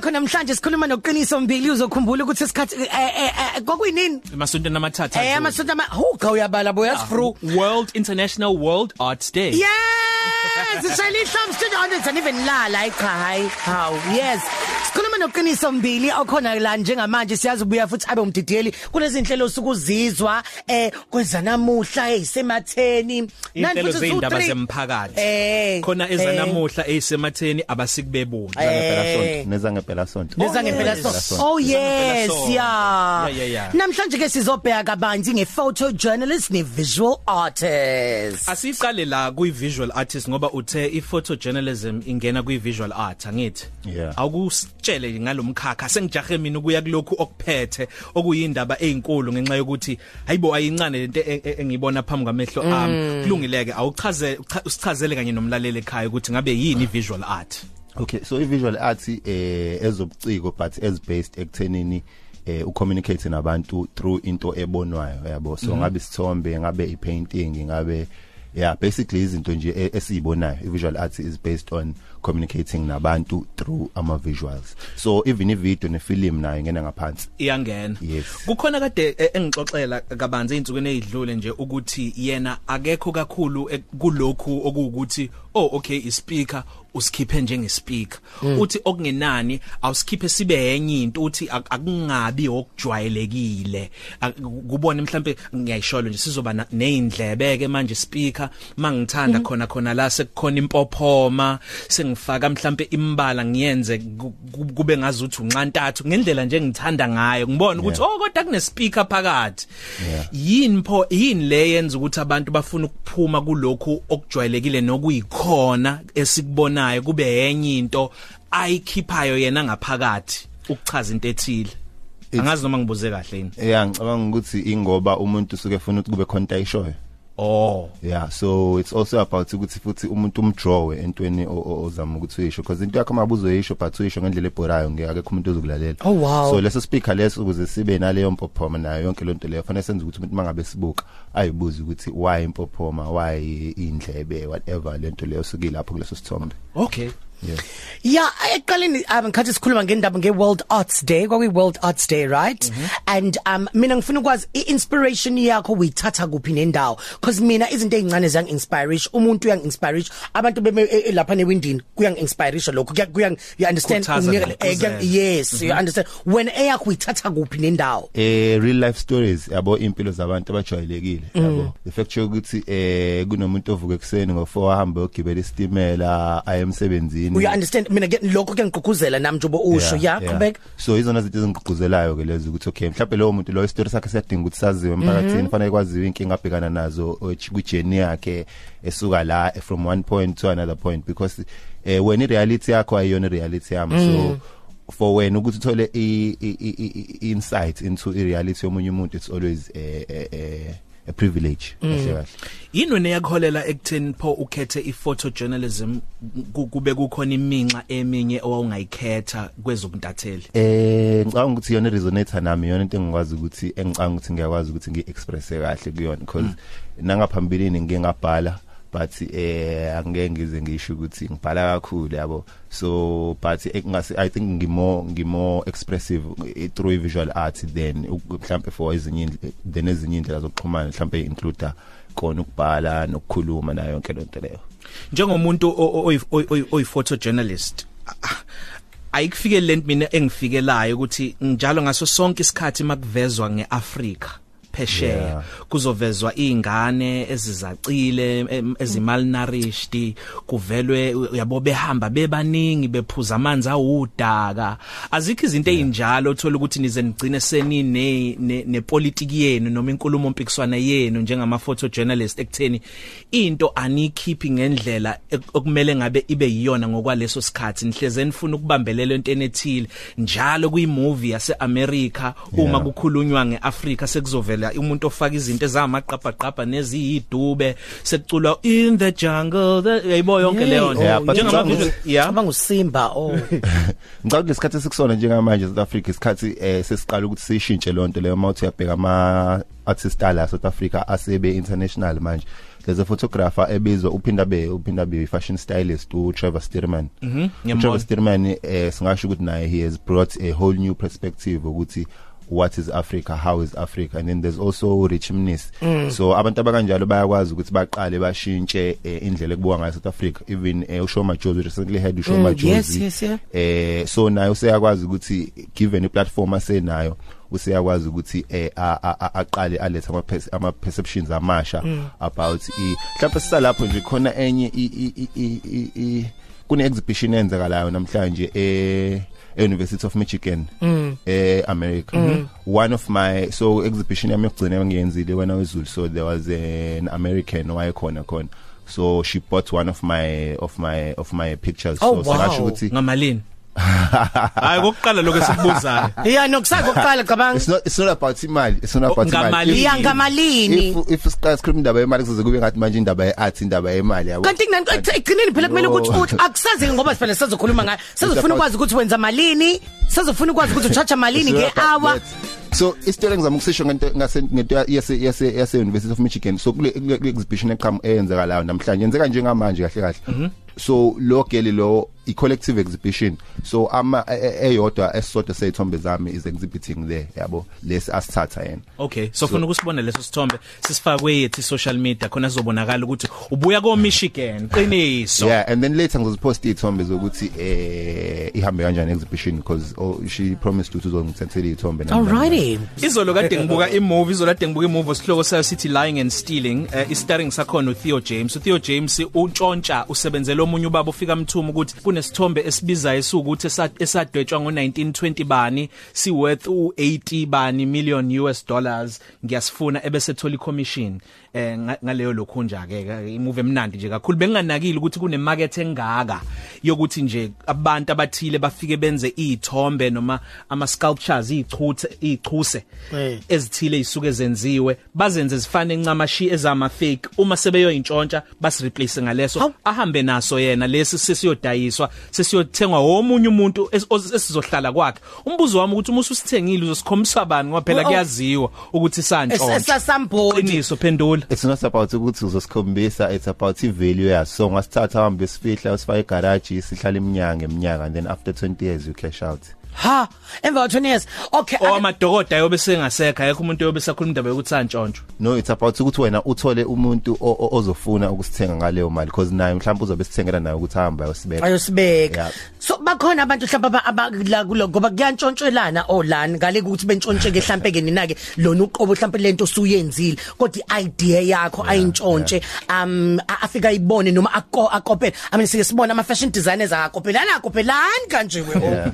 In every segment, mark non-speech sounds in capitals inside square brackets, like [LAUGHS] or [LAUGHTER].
khona namhlanje sikhuluma noqiniso mbili uzokhumbula ukuthi isikhathi eh kokuyinini emasontweni amathatha eh amasonto ama huka uyabala boya sifru World International World Arts Day. Yes! Sishayile ihlobo studio honors and even lala cha hayi. How yes. Sikhuluma noqiniso mbili okhona la njengamanje siyazi ubuya futhi abe umdidiyeli kulezi inhlelo sukuzizwa eh kwezanamuhla eyisematheni inhlelo zeindaba zemphakathi eh khona ezanamuhla eyisematheni abasikubebona eh sonto. Neza ngempela sonto. Neza ngempela so. Oh yes, yeah. Namhlanje ke sizobheka kabanzi nge-photojournalist ne-visual artist. Asiqale la kuyi visual artist ngoba uthe i photojournalism ingena kuyi visual art angithi? Yeah. Awukusitshele ngalomkhakha sengijahe mina ukuya kulokhu okuphethe okuyindaba ezinkulu ngenxa yokuthi hayibo ayincane lento e- e- engibona phambi kwamehlo ami. Kulungileke awuchaze ucha- usichazele kanye nomlaleli ekhaya ukuthi ngabe yini visual art? Okay so i visual arts eh ezobuciko but as based ekuthenini eh ucommunicate nabantu through into ebonwayo yabo? So ngabe isithombe ngabe ipainting ngabe yeah basically izinto nje e- esizibonayo visual arts is based on communicating nabantu through ama visuals so even i video ne film nayo ingena ngaphansi. Iyangena. Yes. kukhona kade eh, engixoxela kabanzi einsukwini ezidlule nje ukuthi yena akekho kakhulu eh, kulokhu okuwukuthi oh okay ispeaker usikhiphe njenge speaker. Uthi okungenani awusikhiphe sibe enye into uthi ak- akungabi okujwayelekile. Kubone mhlambe ngiyayisholo nje sizoba neindlebe ke manje speaker mangithanda khona khona la sekukhona impophoma sengifaka mhlambe imbala ngiyenze kube ngazuthi unxantathu ngendlela nje ngithanda ngayo. Ngibona ukuthi Yeah. oh kodwa kune speaker phakathi. Yeah. yini pho yini le yenza ukuthi abantu bafuna ukuphuma kulokhu okujwayelekile nokuyikhona esikubonayo? Kube enye into ayikhiphayo yena ngaphakathi ukuchaza into ethile. Angazi noma ngibuze kahle yini? Yeah ngicabanga ukuthi ingoba umuntu usuke efuna ukuthi kube content ayishoyo oh. Yeah so it's also about ukuthi futhi umuntu umdrawe entweni ozama ukuthi uyisho because into yakho mabuzo uyisho but uyisho ngendlela ebhorayo ngeke umuntu ozokulalela Oh, wow. so leso speaker leso ukuze sibe naleyo mpophoma nayo yonke lonto leyo fanele senze ukuthi umuntu mangabe sibuka ayibuze ukuthi why impophoma why indlebe whatever lento leyo suke lapho kuleso sithombe. Okay. Yeah Yeah, eqaleni um ngikhathi sikhuluma ngendaba nge-World Arts Day, kwakuyi World Arts Day, right? Mm -hmm. And um mina ngifuna ukwazi i-inspiration yakho uyithatha kuphi nendawo because mina izinto ezincane ziyang inspire umuntu uyang inspire abantu beme e- e- lapha newindini kuyang inspire lokho kuya kuya you understand Khuthaza Unikele- nokuzela. eh, kuyang- yes mm -hmm. you understand when eyakho uyithatha kuphi nendawo eh real life stories yabo impilo zabantu abajwayelekile yabo the fact ukuthi eh kunomuntu ovuka ekseni ngo4 ahamba ogibela istimela aye emsebenzini you understand mina ke lokho kuyangigqugquzela nami njobo usho ya qhubeka so izona izinto ezingigqugquzelayo ke lezi ukuthi okay mhlawumbe lowo muntu lo story sakhe siyadinga ukuthi saziwe emphakathini fanele kwaziwe inkinga abhekana nazo ku journey yakhe esuka la eh, from one point to another point because eh when i reality yakho ayiyona reality yami. So for wena ukuthi uthole i i- i- i- i- insight into i reality yomunye umuntu it's always eh, eh, eh, a privilege. Kahle yini wena yakholela ekutheni pho ukhethe i-photojournalism? Ku- kube kukhona iminxa eminye owawungayikhetha kwezobuntatheli? Eh ngicabanga ukuthi yona resonator nami yona into engikwazi ukuthi engicabanga ukuthi ngiyakwazi ukuthi ngiexpress kahle kuyona because nangaphambilini ngike ngabhala but eh angeke ngize ngisho ukuthi ngibhala kakhulu yabo. So but engase i think ngimo ngimo expressive eh, through visual art then uk- mhlambe for ezinye indle- then ezinye indlela zokuxhumana mhlambe include kona ukubhala nokukhuluma nayo yonke lonto leyo. Njengomuntu o- o- oyi- oyi- oyi photojournalist ah, ayikufike lento mina engifikelayo ukuthi njalo ngaso sonke isikhathi makuvezwa ngeAfrika phesheya. Kuzovezwa izingane ezizacile em, ezimalnourished kuvelwe uyabo behamba bebaningi bephuza amanzi awudaka. Azikho izinto ezinjalo uthola ukuthi nize nigcine senine ne- nepolitiki yenu noma inkulumo mpikiswana yenu njengama photojournalist ekutheni into anikhiphi ngendlela okumele ngabe ibe yiyona ngokwaleso sikhathi. Nihleze nifuna ukubambelela entweni ethile njalo kuyi movie yase America uma kukhulunywa ngeAfrika sekuzovela Africa umuntu ofaka izinto ezamaqhapha qhapha neziyidube sekuculwa in the jungle the- yayibo yonke leyo nto. Yeah, but njengama ngicabanga visual yeah. Abangusimba oh. [LAUGHS] Ngicabanga lesikhathi esikusona njengamanje South Africa isikhathi eh sesiqala ukuthi sishintshe lonto leyo mawuthi uyabheka ama artist ala South Africa asebe international manje. There's a photographer ebizwa uphinda be uphinda be fashion stylist u Trevor Stirman mhm u ngiyambona. Trevor Stirman eh singasho ukuthi naye he has brought a whole new perspective ukuthi what is Africa how is Africa and then there's also Rich Mnis mm. so abantu abakanjalo bayakwazi ukuthi baqale bashintshe eh, indlela ekubuka ngayo South Africa even eh, uShoma Jozi recently had uShoma Mm, Jozi yes, yes, yeah. eh so nayo useyakwazi ukuthi given iplatform asenayo useyakwazi ukuthi eh a- a- a- aqale alethe ama perce- ama perceptions amasha about i mhlawumbe sisalapho nje khona enye i i- i- i- i- i- kune exhibition enzakalayo namhlanje eh University of Michigan mm. eh America mm. one of my so exhibition yami yokugcina ngiyenzile when I was Zulu so there was an American wayekhona khona so she bought one of my of my of my pictures Oh, so wow. singasho ukuthi ngamalini hayi kokuqala lokho esikubuzayo. [LAUGHS] Yeah nokusaka kokuqala cabanga. It's not it's not about imali it's not about Ngamalini. imali iya ngamalini? If if siqala sikhuluma indaba yemali kuzoze kube ngathi manje indaba yeart indaba yemali yabo. Kanti kunani ekugcineni phela kumele ukuthi uthi akusazi ngoba sifanele sizokhuluma ngayo. Sizofuna ukwazi ukuthi wenza malini? Sizofuna ukwazi ukuthi uchacha malini It's not about ngehour that. so isitori engizama ukusisho ngento ngase ngento yase yase yase University of Michigan. So kule kule kule exhibition eqham eyenzakalayo namhlanje. Yenzeka njengamanje kahle kahle. So lo gele lo i collective exhibition. So ama e- e- eyodwa esisodwa seyithombe zami is exhibiting there yabo? Lesi asithatha yena. Okay so funa ukusibona leso sithombe sisifakwe yethi social media khona sizobonakala ukuthi ubuya ko Michigan qiniso. Yeah and then later ngizopost ithombe zokuthi eh ihambe kanjani exhibition because oh, she promised ukuthi uzongithethela ithombe nami. alrighty izolo kade ngibuka imovie izolo kade ngibuka imovie osihloko sayo sithi lying and stealing uh, starring sakhona uTheo James. uTheo James untshontsha usebenzele omunye ubaba ufika mthuma ukuthi kunesithombe esibizayo esukuthi esa- esadwetshwa ngo1920 bani si worth u80 bani million US dollars. Ngiyasifuna ebese thola icommission. Eh nga- ngaleyo lokhunja ke imovie emnandi nje kakhulu. Benginganakile ukuthi kune market engaka. Yokuthi nje abantu abathile bafike benze izithombe noma ama sculptures ichuthe ichuse Eh. ezithile isuke zenziwe. Bazenze zifane encamashi ezama fake uma sebeyoyintshontsha basi replace ngaleso. Hawu. ahambe naso yena lesi sesiyodayiswa sesiyothengwa omunye umuntu es- os- esizohlala kwakhe. Umbuzo wami ukuthi uma ususithengile uzosikhombisa bani ngoba phela Oh. kuyaziwa ukuthi santshontsha. Esasambodi qiniso phendula it's not about ukuthi uzosikhombisa it's about i value yaso. So ngasithatha hambe sifihla usifaka egarage sihlala iminyaka eminyaka and then after 20 years you cash out. Ha! Emva 20 years okay ake- owamadokoda yobe sengasekho ayekho umuntu yobe sakhuluma indaba yokuthi santshontsho. No it's about ukuthi wena uthole umuntu o- o- ozofuna ukusithenga ngaleyo mali because naye mhlawumbe uzobe sithengela naye ukuthi ahamba ayosibeka. Ayosibeka. Yeah. So bakhona abantu mhlawumbe aba- aba- la kulo ngoba kuyantshontshwelana. Olani ngale ukuthi bentshontshe ke mhlawumbe ke nina ke lona uqobo mhlawumbe lento usuyenzile kodwa iidea yakho ayintshontshe um a- afika ibone noma ako akopela i mean sike sibona ama fashion designers akopelana akopelani kanje we oh. yeah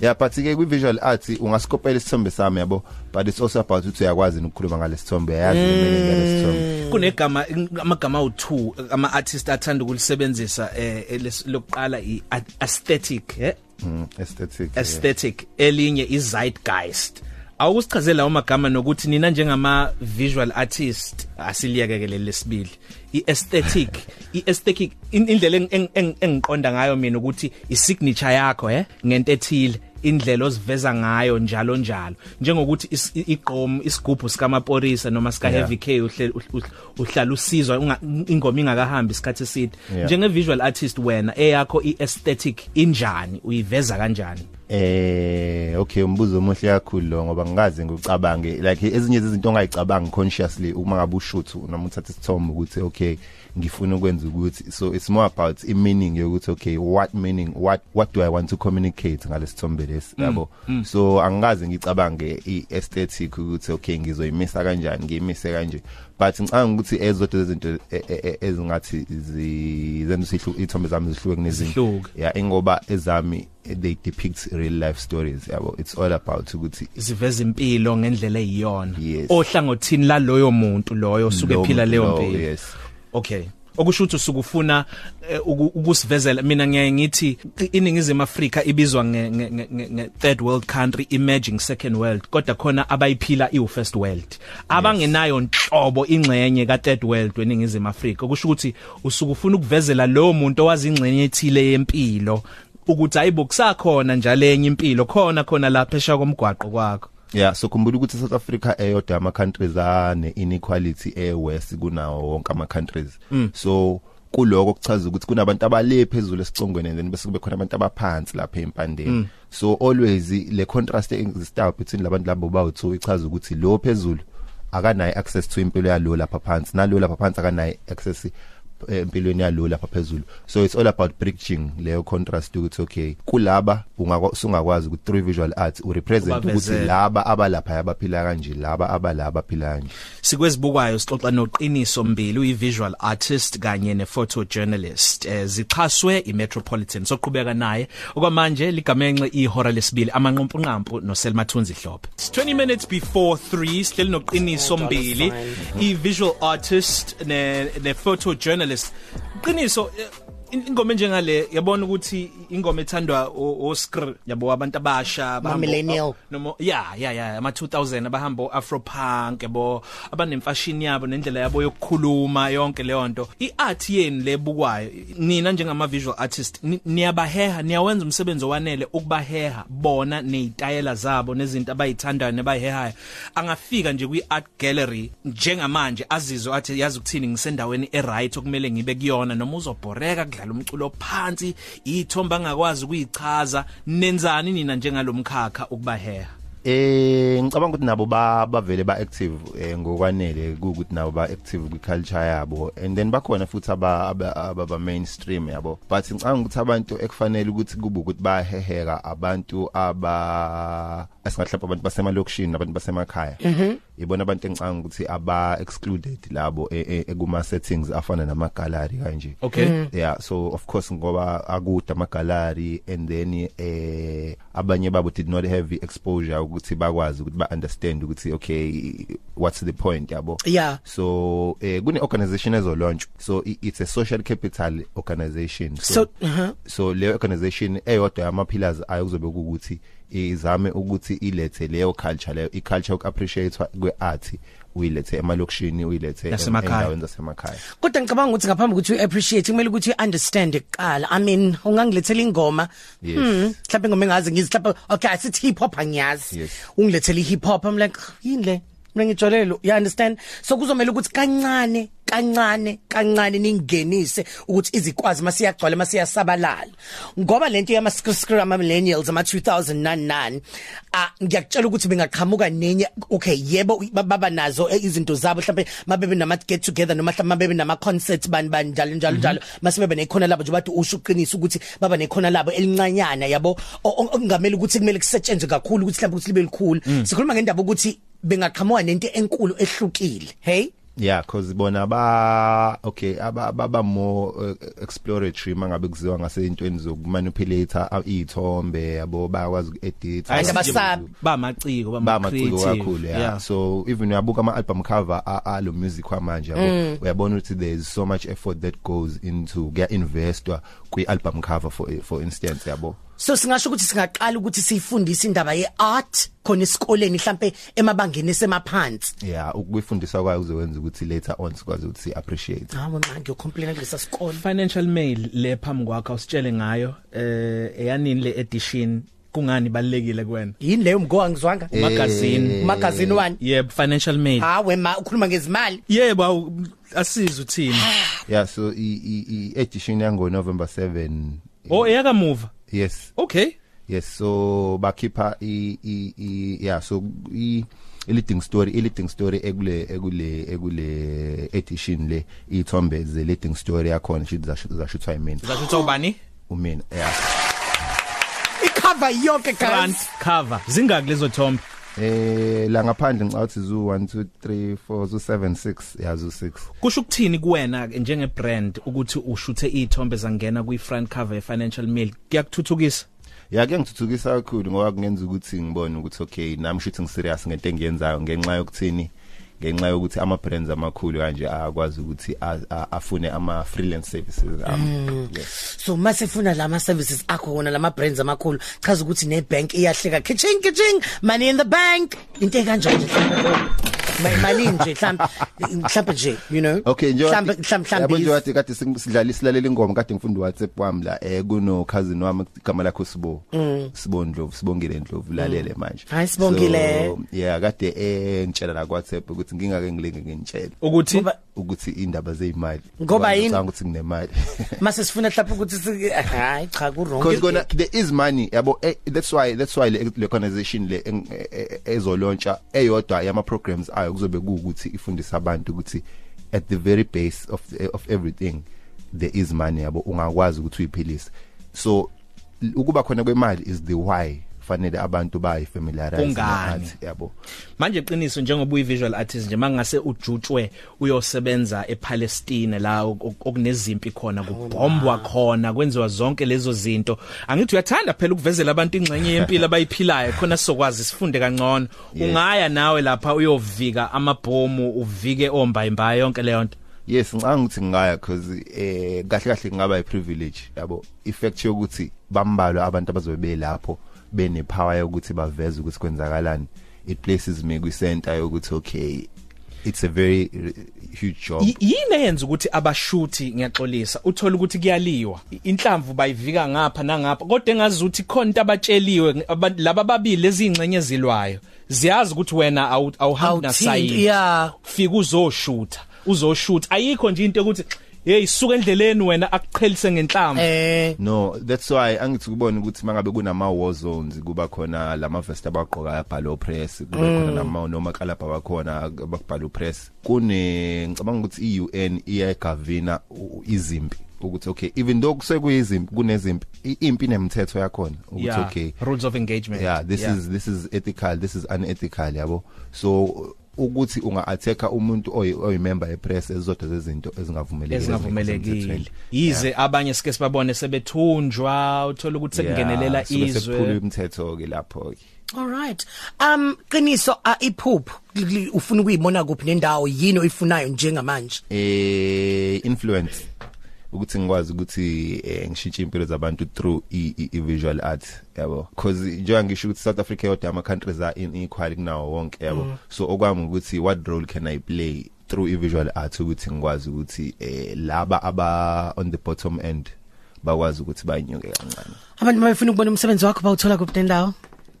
yeah. but ke kwi visual art ungasikopela isithombe sami yabo? But it's also about ukuthi uyakwazi ukukhuluma ngalesithombe yazi meaning yalesithombe kunegama amagama awu2 ama artist athanda ukulisebenzisa eh eles- lokuqala i aesthetic eh Mm, aesthetic yeah. aesthetic elinye i zeitgeist awukusichazela lawo magama nokuthi nina njengama visual artist asiliyekekele lesibili. I aesthetic i aesthetic in- indlela eng- eng- eng- engiqonda ngayo mina ukuthi i signature yakho eh ngento ethile. Indlela oziveza ngayo njalo njalo. Njengokuthi is- i- igqom isigubhu sikamaporisa noma sika heavy K uhlala usizwa ingoma ingakahambi isikhathi eside. Njenge visual artist wena eyakho i aesthetic injani? Uyiveza kanjani? Eh okay umbuzo omuhle kakhulu lo ngoba ngikaze ngikucabange like ezinye izinto ongayicabangi consciously uma ngabe ushoot noma uthatha isithombe ukuthi okay ngifuna ukwenza ukuthi so it's more about i meaning yokuthi okay what meaning what what do i want to communicate ngalesithombe lesi yabo? so angikaze ngicabange i aesthetic ukuthi okay ngizoyimisa kanjani ngiyimise kanje. But ngicanga ukuthi ezodwa izinto e- e- e- ezingathi zi- zenza isihlu ithombe zami zihluke kunezinye Zihluke. yeah ingoba ezami eh, they depict real life stories yabo? It's all about ukuthi siveza impilo ngendlela eyiyona. Yes. ohlangothini laloyo muntu loyo suke Lo ephila muntu leyo lowo, mpilo yes. Okay. Okusho ukuthi usukufuna eh, uku- ukusivezela mina ngiyaye ngithi iningizimu Afrika ibizwa nge nge- nge third world country emerging second world kodwa khona abayiphila iwu first world. Abangenayo nhlobo ingcenye ka third world weningizimu Afrika. Okusho ukuthi usukufuna ukuvezela lo muntu owazi ingcenye ethile yempilo ukuthi ayibo kusakhona njalo enye impilo khona khona lapha esha komgwaqo kwakho. Yeah so khumbula ukuthi South Africa eyodwa ama countries ane inequality e west kunawo wonke ama countries so kuloko kuchaza ukuthi kunabantu abale phezulu esicongweni and then bese kube khona abantu abaphansi lapha empandeni so always le contrast exists between labantu labo bawu2 ichaza ukuthi lo phezulu akanayo access to impilo yalo lapha phansi nalo lapha phansi akanayo access empilweni yalo lapha phezulu. So it's all about bridging leyo contrast ukuthi okay kulaba ungakwazi ukuthi through visual arts u represent ukuthi Ubavezele. laba abalapha abaphila kanje laba abala abaphila kanje. Sikwezibukwayo sixoxa noqiniso mbili uyi-visual artist kanye ne-photojournalist. Eh, zichaswe i-metropolitan soqhubeka naye. Okwamanje ligamenxe ihora lesibili amanqumpunqampu noselma thunzi hlophe 20 minutes before 3 sihleli noqiniso mbili. i-visual artist ne- ne-photojournalist qiniso eh, in- ingoma njengale yabona ukuthi ingoma ethandwa o- oskr yabo abantu abasha bahamba- millennial. noma ya ya ya ama 2000 abahamba afro punk yabo abanemfashion yabo nendlela yabo yokukhuluma yonke leyo nto iart yeni lebukwayo nina njengama visual artist ni- niyabaheha niyawenza umsebenzi owanele ukubaheha bona nezitayela zabo nezinto abayithandayo nebayihehayo angafika nje kwi art gallery njengamanje azizwe athi yazi ukuthini ngisendaweni e right okumele ngibe kuyona noma uzobhoreka kudlala umculo phansi ithomba angakwazi ukuyichaza nenzani nina njengalomkhakha ukubaheha? Eh ngicabanga ukuthi nabo ba bavele ba active eh, ngokwanele ukuthi nabo ba active kwi culture yabo. And then bakhona futhi aba aba, aba, aba mainstream yabo. But ngicabanga ukuthi abantu ekufanele ukuthi kube ukuthi baheheka abantu aba esingahlapha abantu basemalokishini nabantu basemakhaya. Ibona abantu engicabanga ukuthi aba excluded labo e- e- ekuma settings afana nama gallery kanje. Okay. Yeah so of course ngoba akude amagalari and then eh abanye babo did not have the exposure ukuthi bakwazi ukuthi ba understand ukuthi okay what's the point yabo Yeah. so eh kune organization ezo launch so i- it's a social capital organization So, uh-huh. so le organization eyodwa yama pillars ayo kuzobe ukuthi izame ukuthi ilethe leyo culture leyo i culture ok appreciate kwe art uyilethe emalokishini uyilethe em- Nasemakhaya. endaweni zasemakhaya kodwa ngicabanga ukuthi ngaphambi ukuthi uappreciate kumele ukuthi uunderstand kuqala i mean ungangilethela ingoma Yes. mhlawumbe ingoma engazi ngizi mhlawumbe okay asithi hip hop angiyazi Yes. ungilethela hip hop i'm like yini le mina ngijolelo you understand? So kuzomela ukuthi kancane kancane kancane ningenise ukuthi izikwazi masiyagcwala masiyasabalala. Ngoba lento yama skr ama millennials ama 2009 ah ngiyakutshela ukuthi bengaqhamuka nenye okay yebo ba- baba nazo eh, izinto zabo mhlawumbe mabebe nama get together noma mhlawumbe mabebe nama concerts bani bani njalo njalo njalo. Masibebe nekhona labo nje bathi usho uqinisa ukuthi baba nekhona labo elincanyana yabo? O- o- okungamela ukuthi kumele kusetshenzwe kakhulu ukuthi mhlawumbe ukuthi libe likhulu. Sikhuluma ngendaba ukuthi bengaqhamuka nento enkulu ehlukile hey Yeah cause bona ba okay aba aba ba more uh, exploratory mangabe kuziwa ngase intweni zokumanipulator uh, izithombe yabo bayakwazi ukuedit And abasabi. bamaciko ba maciko creative. kakhulu yeah. so even uyabuka ama album cover a- alo music kwamanje yabo uyabona ukuthi there's so much effort that goes into kuya investwa kwi album cover for for instance yabo so singasho ukuthi singaqala ukuthi sifundise indaba yeart khona esikoleni mhlambe emabangeni esemaphansi. Yeah ukuyifundisa kwayo kuzowenza ukuthi later on sikwazi ukuthi si appreciate hawo manje ucomplain kulesa sikole. Financial mail le phambi kwakho usitshele ngayo eh eyanini le edition kungani balekile kuwena? Yini leyo mgo angizwanga magazine. Magazine wani yebo financial mail. Hawe ma ukhuluma ngezimali. Yebo awu, asiza uthini. Yeah so i i, i edition yango November 7 oh eyakamuva. Yes. Okay. Yes so bakhipha i i i yeah so i i leading story i leading story ekule ekule ekule edition le ithombe ze leading story yakhona shithi zashuthwa yimina. Zasho ubani? Umina yeah. Icover yonke front guys cover. Zingaki lezo thombe. Eh la ngaphandle ngicathi zu 1 2 3 4 zu 7 6 yeah zu 6 kusho ukuthini kuwena njenge brand ukuthi ushuthe izithombe zangena kwi front cover ye financial mail kuyakuthuthukisa? Ya ke ngithuthukisa kakhulu ngoba kungenza ukuthi ngibone ukuthi okay nami shithi ngiserious ngento engiyenzayo ngenxa yokuthini? Ngenxa yokuthi ama brands amakhulu kanje akwazi ukuthi a- a- afune ama freelance services um yes. So masefuna lama services akho wona lama brands amakhulu chaza ukuthi ne bank iyahleka. Kitching kitching money in the bank. Into ekanjalo nje mhlawumbe imali nje mhlawumbe mhlawumbe nje you know Okay nje mhlawumbe mhlawumbe nje mhlawumbe wathi kade sidlala isilalela ingoma kade ngifunda WhatsApp wami la eh kuno cousin wami igama lakho Sibo Sibo Ndlovu Sibongile Ndlovu lalele manje Hayi, Sibongile. So, yeah kade eh ngitshela la ku WhatsApp ukuthi ngingake ngilinge ngintshela ukuthi Ngoba- ukuthi indaba zezimali Ngoba yini? ngicabanga ukuthi nginemali mase sifuna mhlawumbe ukuthi si- hayi cha ku wrong because kona there is money yabo eh, that's why that's why le le organization le eng- eh, eh, ezolontsha eyodwa yama programs ayo kuzobe kuukuthi ifundisa abantu ukuthi at the very base of of everything there is money yabo ungakwazi ukuthi uyiphilise so ukuba khona kwemali is the why. Fanele abantu bayi familiarize Kungani? yabo. Manje iqiniso njengoba uyi visual artist nje mangase ujutshwe uyosebenza ePalestine la ok- ok- okunezimpi khona kubhombwa khona kwenziwa zonke lezo zinto. Angithi uyathanda phela ukuvezela abantu ingxenye yempilo abayiphilayo khona sokwazi sifunde kangcono. Yes. ungaya nawe lapha uyovika amabhomu uvike ombayimbayo yonke leyo nto. Yes ngicanga ukuthi ngaya because eh kahle kahle ngaba i privilege yabo. Effect yokuthi bambalwa abantu abazobe belapho. Bene power yokuthi baveze ukuthi kwenzakalani. It places me kwi center yokuthi okay it's a very uh, huge job. Y- yini eyenza ukuthi abashuthi ngiyaxolisa? Uthola ukuthi kuyaliwa. I- inhlamvu bayivika ngapha nangapha. Kodwa engazi ukuthi khona into abatsheliwe aba- laba babili lezi ingcenye zilwayo ziyazi ukuthi wena awu- awuhambi Awuthinti, nasayini. Yeah. fika uzoshutha. Uzoshutha. Ayikho nje into ukuthi hey suka endleleni wena akuqhelise ngenhlamvu. Eh. No that's why angithi kubona ukuthi mangabe kunama war zones kuba khona lama vest abaqoka abhalo press kuba khona nama noma kalabha bakhona abakubhalo press kune ngicabanga ukuthi iUN iyagavina u- izimpi ukuthi okay even though kusekuyizimpi kunezimpi i- impi nemthetho yakhona ukuthi yeah okay. rules of engagement. Yeah this is this is ethical this is unethical yabo? So ukuthi unga attacker umuntu oyi oyimember epress ezizodwa zezinto ezingavumelekile ezingavumelekile. Yize abanye sike sibabone sebethunjwa uthola ukuthi sekungenelela sekuphula izwe. imithetho ke lapho ke all right. Um qiniso uh, iphupho li- ufuna ukuyibona kuphi nendawo? Yini oyifunayo njengamanje? Eh influence. Ukuthi ngikwazi ukuthi eh, ngishintshe impilo zabantu through i, i, i visual art yabo? Because njengoba ngisho ukuthi South Africa yodwa ama countries are inequal kunawo wonke yabo? Mm. so okwami ukuthi what role can I play through i visual art ukuthi ngikwazi ukuthi eh laba aba on the bottom end bakwazi ukuthi banyuke kancane? Abantu mabefuna ukubona umsebenzi wakho bawuthola kuphi nendawo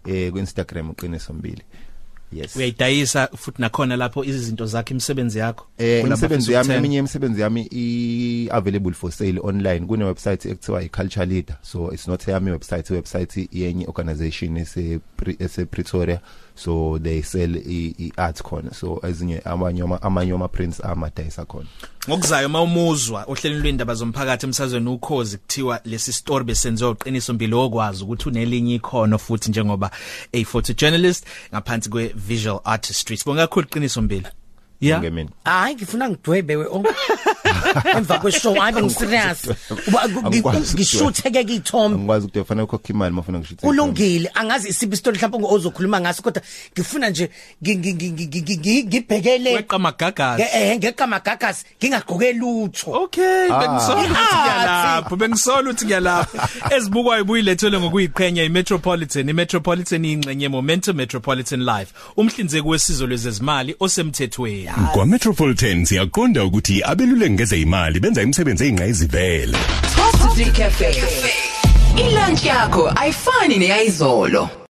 eh ku Instagram uqiniso mbili yes. Uyayidayisa futhi nakhona lapho izinto zakhe imisebenzi yakho. Eh Kulaba imisebenzi abafisa yami ukuthenga. eminye imisebenzi yami i available for sale online. Kune website ekuthiwa iCulture Leader. So it's not yami website website yenye organization ese ese Pretoria so they sell i, i art khona. So ezinye amanye ama amanye ama prints amadayisa khona. Ngokuzayo mawumuzwa ohlelweni lwendaba zomphakathi emsazweni ukhozi kuthiwa lesi story besenziwa uqiniso mpilo okwazi ukuthi unelinye ikhono futhi njengoba a photo journalist ngaphansi kwe visual artistry. Sibonga kakhulu qiniso mpilo yeah ngemini. Hayi ngifuna ngidwebewe oh [LAUGHS] [LAUGHS] emva kweshow [LAUGHS] hayi ngiserious Angikwazi ngishuthe ke kithombe. Angikwazi ukuthi ufanele ukhokhe imali mafuna ngishuthe kulungile. Angazi isiphi isitori mhlawumbe ozokhuluma ngaso kodwa ngifuna nje ngi- ngi- ngi- ngi- ngi- ngi- ngibhekele weqa magagazi Nge- eh ngeqa magagasi ngingagqoke lutho. Okay bengisola ukuthi Ah. ngiyalapha bengisola ukuthi ngiyalapha. [LAUGHS] Ezibukwayo buyilethelwe ngokuyiqhenya iMetropolitan. iMetropolitan ingxenye Momentum Metropolitan Life. Umhlinzeki wesizo lwezezimali osemthethweni. Kwa Metropolitan siyaqonda ukuthi abeluleki ngezeyimali benza imisebenzi eyingqayizivele. Positive Cafe. Ilunch yakho ayifani neyizolo.